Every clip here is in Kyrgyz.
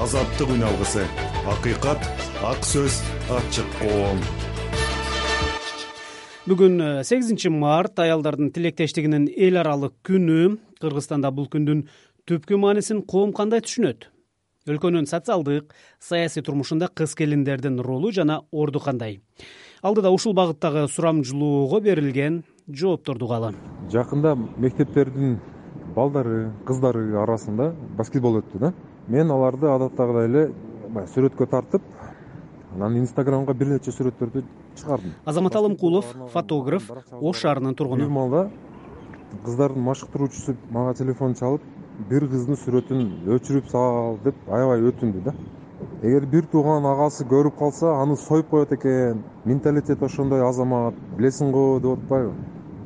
азаттык үн алгысы. Акыйкат ак сөз ачык коом. Бүгүн э, сегизинчи март аялдардын тилектештигинин эл аралык күнү. Кыргызстанда бул күндүн түпкү маанисин коом кандай түшүнөт? Өлкөнүн социалдык саясий турмушунда кыз келиндердин ролу жана орду кандай? Алдыда ушул багыттагы сурамжылоого берилген жоопторду угалы жакында мектептердин балдары кыздары арасында баскетбол өттү да мен аларды адаттагыдай эле баягы сүрөткө тартып анан инстаграмга бир нече сүрөттөрдү чыгардым. Азамат алымкулов фотограф ош шаарынын тургуну. Бир маалда кыздардын машыктыруучусу мага телефон чалып бир кыздын сүрөтүн өчүрүп сал деп аябай өтүндү да. Эгер бир тууган агасы көрүп калса аны союп коет экен. Менталитет ошондой азамат билесиң го деп атпайбы?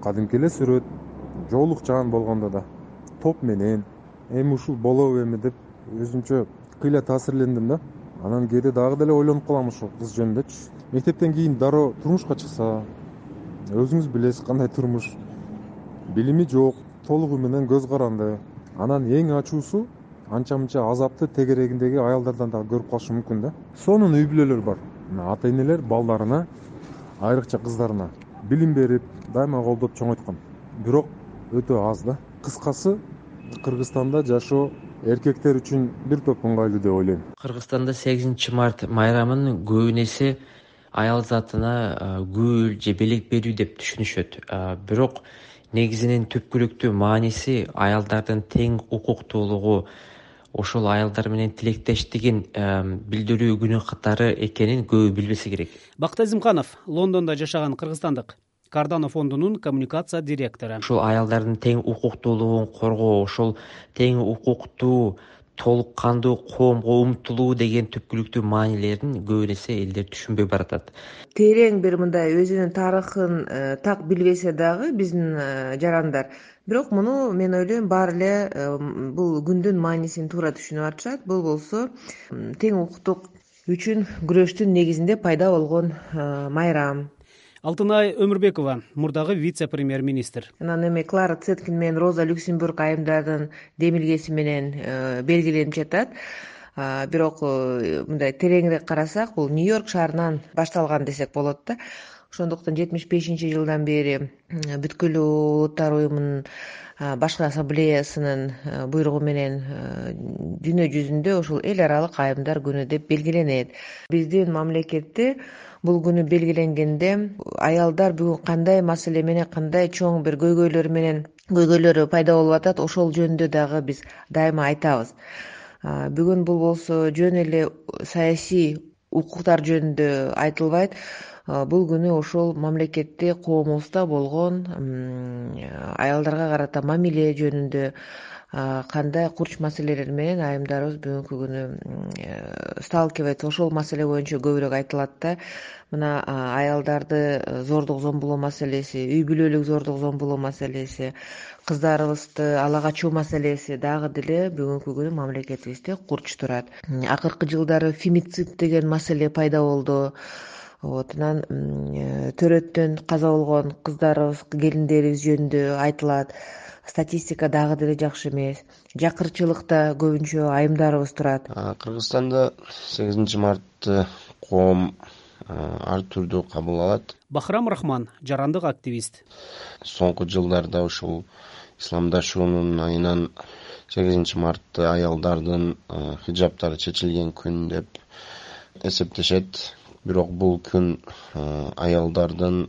Кадимки эле сүрөт жоолукчан болгондо да. Топ менен эми ушул болобу эми деп өзүмчө кыйла таасирлендим да. Анан кээде дагы деле ойлонуп калам ушул кыз жөнүндөчү мектептен кийин дароо турмушка чыкса өзүңүз билесиз кандай турмуш. Билими жок толугу менен көз каранды. Анан эң ачуусу анча мынча азапты тегерегиндеги аялдардан дагы көрүп калышы мүмкүн да. Сонун үй бүлөлөр бар. Ата энелер балдарына айрыкча кыздарына билим берип дайыма колдоп чоңойткон бирок өтө аз да. Кыскасы кыргызстанда жашоо эркектер үчүн бир топ ыңгайлуу деп ойлойм. Кыргызстанда сегизинчи март майрамын көбүн эсе аял затына гүл же белек берүү деп түшүнүшөт. Бирок негизинен түпкүлүктүү мааниси аялдардын тең укуктуулугу ошол аялдар менен тилектештигин билдирүү күнү катары экенин көбү билбесе керек. Бакыт азимканов лондондо жашаган кыргызстандык кардано фондунун коммуникация директору. Ушул аялдардын тең укуктуулугун коргоо ошол тең укуктуу толук кандуу коомго умтулуу деген түпкүлүктүү маанилерин көбүн эсе элдер түшүнбөй баратат. Терең бир мындай өзүнүн тарыхын э, так билбесе дагы биздин э, жарандар. Бирок муну мен ойлойм баары эле э, бул күндүн маанисин туура түшүнүп атышат. Бул болсо тең укуктук үчүн күрөштүн негизинде пайда болгон майрам алтынай өмүрбекова мурдагы вице премьер министр анан эми клара цеткин менен роза люксембург айымдардын демилгеси менен э, белгиленип жатат. Бирок э, мындай тереңирээк карасак бул нью йорк шаарынан башталган десек болот да. Ошондуктан жетимиш бешинчи жылдан бери бүткүл улуттар уюмунун башкы ассамблеясынын э, буйругу менен дүйнө жүзүндө ушул эл аралык айымдар күнү деп белгиленет. Биздин мамлекетте бул күнү белгиленгенде аялдар бүгүн кандай маселе менен кандай чоң бир көйгөйлөр менен көйгөйлөрү пайда болуп атат ошол жөнүндө дагы биз дайыма айтабыз. Бүгүн бул болсо жөн эле саясий укуктар жөнүндө айтылбайт. Бул күнү ошол мамлекетте коомубузда болгон аялдарга карата мамиле жөнүндө кандай курч маселелер менен айымдарыбыз бүгүнкү күнү э, сталкивается? Ошол маселе боюнча көбүрөөк айтылат да. Мына аялдарды э, зордук зомбулоо маселеси үй бүлөлүк зордук зомбулоо маселеси кыздарыбызды ала качуу маселеси дагы деле бүгүнкү күнү мамлекетибизде курч турат. Акыркы жылдары фемицид деген маселе пайда болду вот анан э, төрөттөн каза болгон кыздарыбыз келиндерибиз жөнүндө айтылат. Статистика дагы деле жакшы эмес. Жакырчылыкта көбүнчө айымдарыбыз турат. Кыргызстанда сегизинчи мартты коом ар түрдүү кабыл алат. Бахрам рахман жарандык активист. Соңку жылдарда ушул исламдашуунун айынан сегизинчи мартты аялдардын хиджабтары чечилген күн деп эсептешет бирок бул күн аялдардын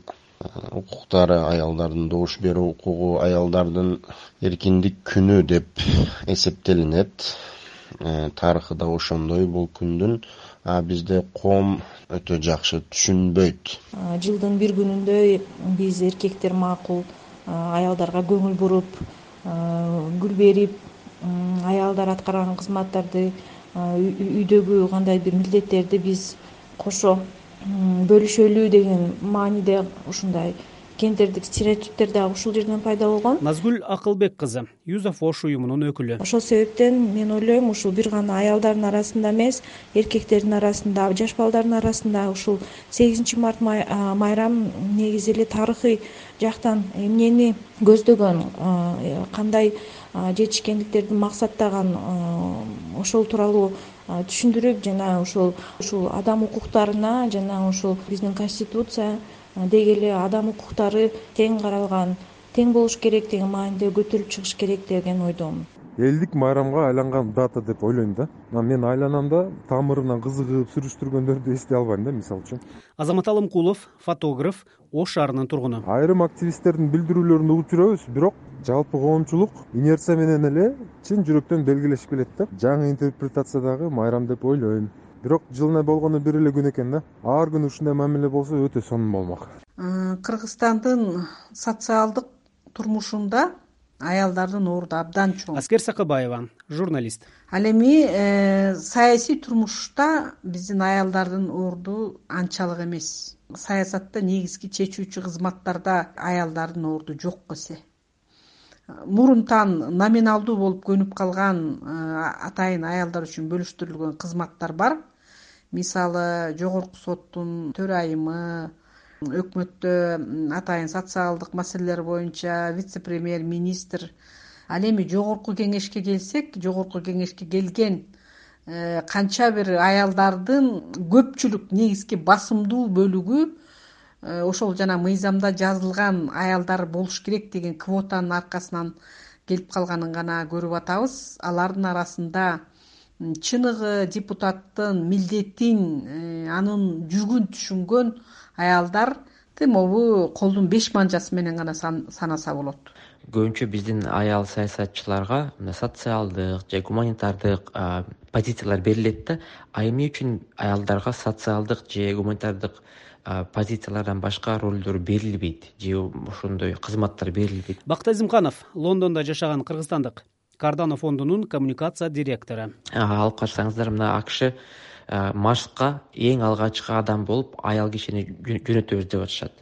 укуктары аялдардын добуш берүү укугу аялдардын эркиндик күнү деп эсептелинет. Э, тарыхы да ошондой бул күндүн бизде коом өтө жакшы түшүнбөйт. Жылдын бир күнүндө биз эркектер макул аялдарга көңүл буруп гүл берип аялдар аткарган кызматтарды үйдөгү кандай бир милдеттерди биз кошо бөлүшөлү деген мааниде ушундай гендердик стереотиптер дагы ушул жерден пайда болгон. Назгүл акылбек кызы юзеф ош уюмунун өкүлү. Ошол себептен мен ойлойм ушул бир гана аялдардын арасында эмес эркектердин арасында жаш балдардын арасында ушул сегизинчи март майрам негизи эле тарыхый жактан эмнени көздөгөн кандай жетишкендиктерди максаттаган ошол тууралуу түшүндүрүп жана ушул ушул адам укуктарына жана ушул биздин конституция деги эле адам укуктары тең каралган тең болуш керек деген мааниде көтөрүлүп чыгыш керек деген ойдомун элдик майрамга айланган дата деп ойлойм да. Анан мен айланамда тамырынан кызыгып сүрүштүргөндөрдү эстей албайм да мисалы үчүн. Азамат алымкулов фотограф ош шаарынын тургуну. Айрым активисттердин билдирүүлөрүн угуп жүрөбүз бирок жалпы коомчулук инерция менен эле чын жүрөктөн белгилешип келет да. Жаңы интерпретациядагы майрам деп ойлойм. Бирок жылына болгону бир эле күн экен да. Ар күнү ушундай мамиле болсо өтө сонун болмок. Кыргызстандын социалдык турмушунда аялдардын орду абдан чоң. Аскер сакыбаева журналист. Ал эми э, саясий турмушта биздин аялдардын орду анчалык эмес. Саясатта негизги чечүүчү кызматтарда аялдардын орду жок эсе. Мурунтан номиналдуу болуп көнүп калган э, атайын аялдар үчүн бөлүштүрүлгөн кызматтар бар. Мисалы жогорку соттун төрайымы өкмөттө атайын социалдык маселелер боюнча вице премьер министр ал эми жогорку кеңешке келсек жогорку кеңешке келген э, канча бир аялдардын көпчүлүк негизги басымдуу бөлүгү э, ошол жана мыйзамда жазылган аялдар болуш керек деген квотанын аркасынан келип калганын гана көрүп атабыз. Алардын арасында чыныгы депутаттын милдетин э, анын жүгүн түшүнгөн аялдарды могу колдун беш манжасы менен гана санаса болот. Көбүнчө биздин аял саясатчыларга мына социалдык же гуманитардык позициялар берилет да а эмне үчүн аялдарга социалдык же гуманитардык позициялардан башка ролдор берилбейт же ошондой кызматтар берилбейт. Бакыт азимканов лондондо жашаган кыргызстандык кардано фондунун коммуникация директору. Алып карасаңыздар мына акш машыкка эң алгачкы адам болуп аял кишини жөнөтөбүз деп атышат.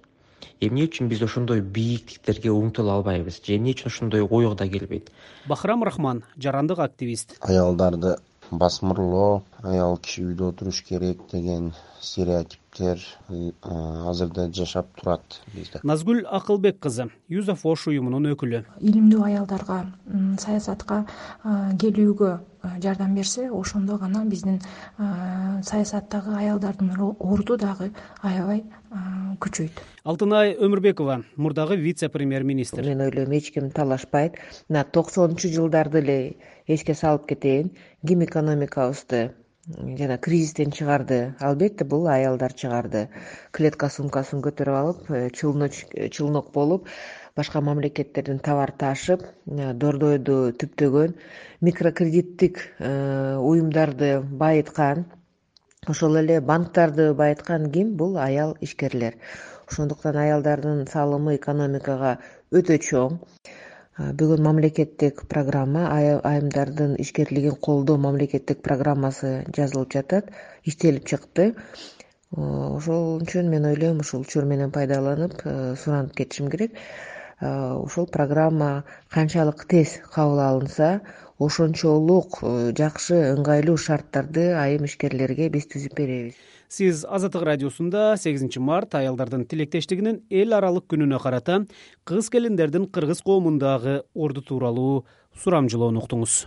Эмне үчүн биз ошондой бийиктиктерге умтула албайбыз? Же эмне үчүн ошондой ойго да келбейт? Бахрам рахман жарандык активист. Аялдарды басмырлоо аял киши үйдө отуруш керек деген стереотиптер э, азырда жашап турат бизде. Назгүл акылбек кызы юзеф ош уюмунун өкүлү. Илимдүү аялдарга саясатка келүүгө жардам берсе ошондо гана биздин саясаттагы аялдардын орду дагы аябай күчөйт. Алтынай өмүрбекова мурдагы вице премьер министр мен ойлойм эч ким талашпайт. Мына токсонунчу жылдарды эле эске салып кетейин. Ким экономикабызды жана кризистен чыгарды. Албетте бул аялдар чыгарды. Клетка сумкасын көтөрүп алып э, чулнок болуп башка мамлекеттерден товар ташып э, дордойду түптөгөн микрокредиттик э, уюмдарды байыткан ошол эле банктарды байыткан ким? Бул аял ишкерлер. Ошондуктан аялдардын салымы экономикага өтө чоң бүгүн мамлекеттик программа айымдардын ишкерлигин колдоо мамлекеттик программасы жазылып жатат иштелип чыкты. Ошол үчүн мен ойлойм ушул учур менен пайдаланып э, суранып кетишим керек ушул программа канчалык тез кабыл алынса ошончолук э, жакшы ыңгайлуу шарттарды айым ишкерлерге биз түзүп беребиз. Сиз азаттык радиосунда сегизинчи март аялдардын тилектештигинин эл аралык күнүнө карата кыз келиндердин кыргыз коомундагы орду тууралуу сурамжылоону уктуңуз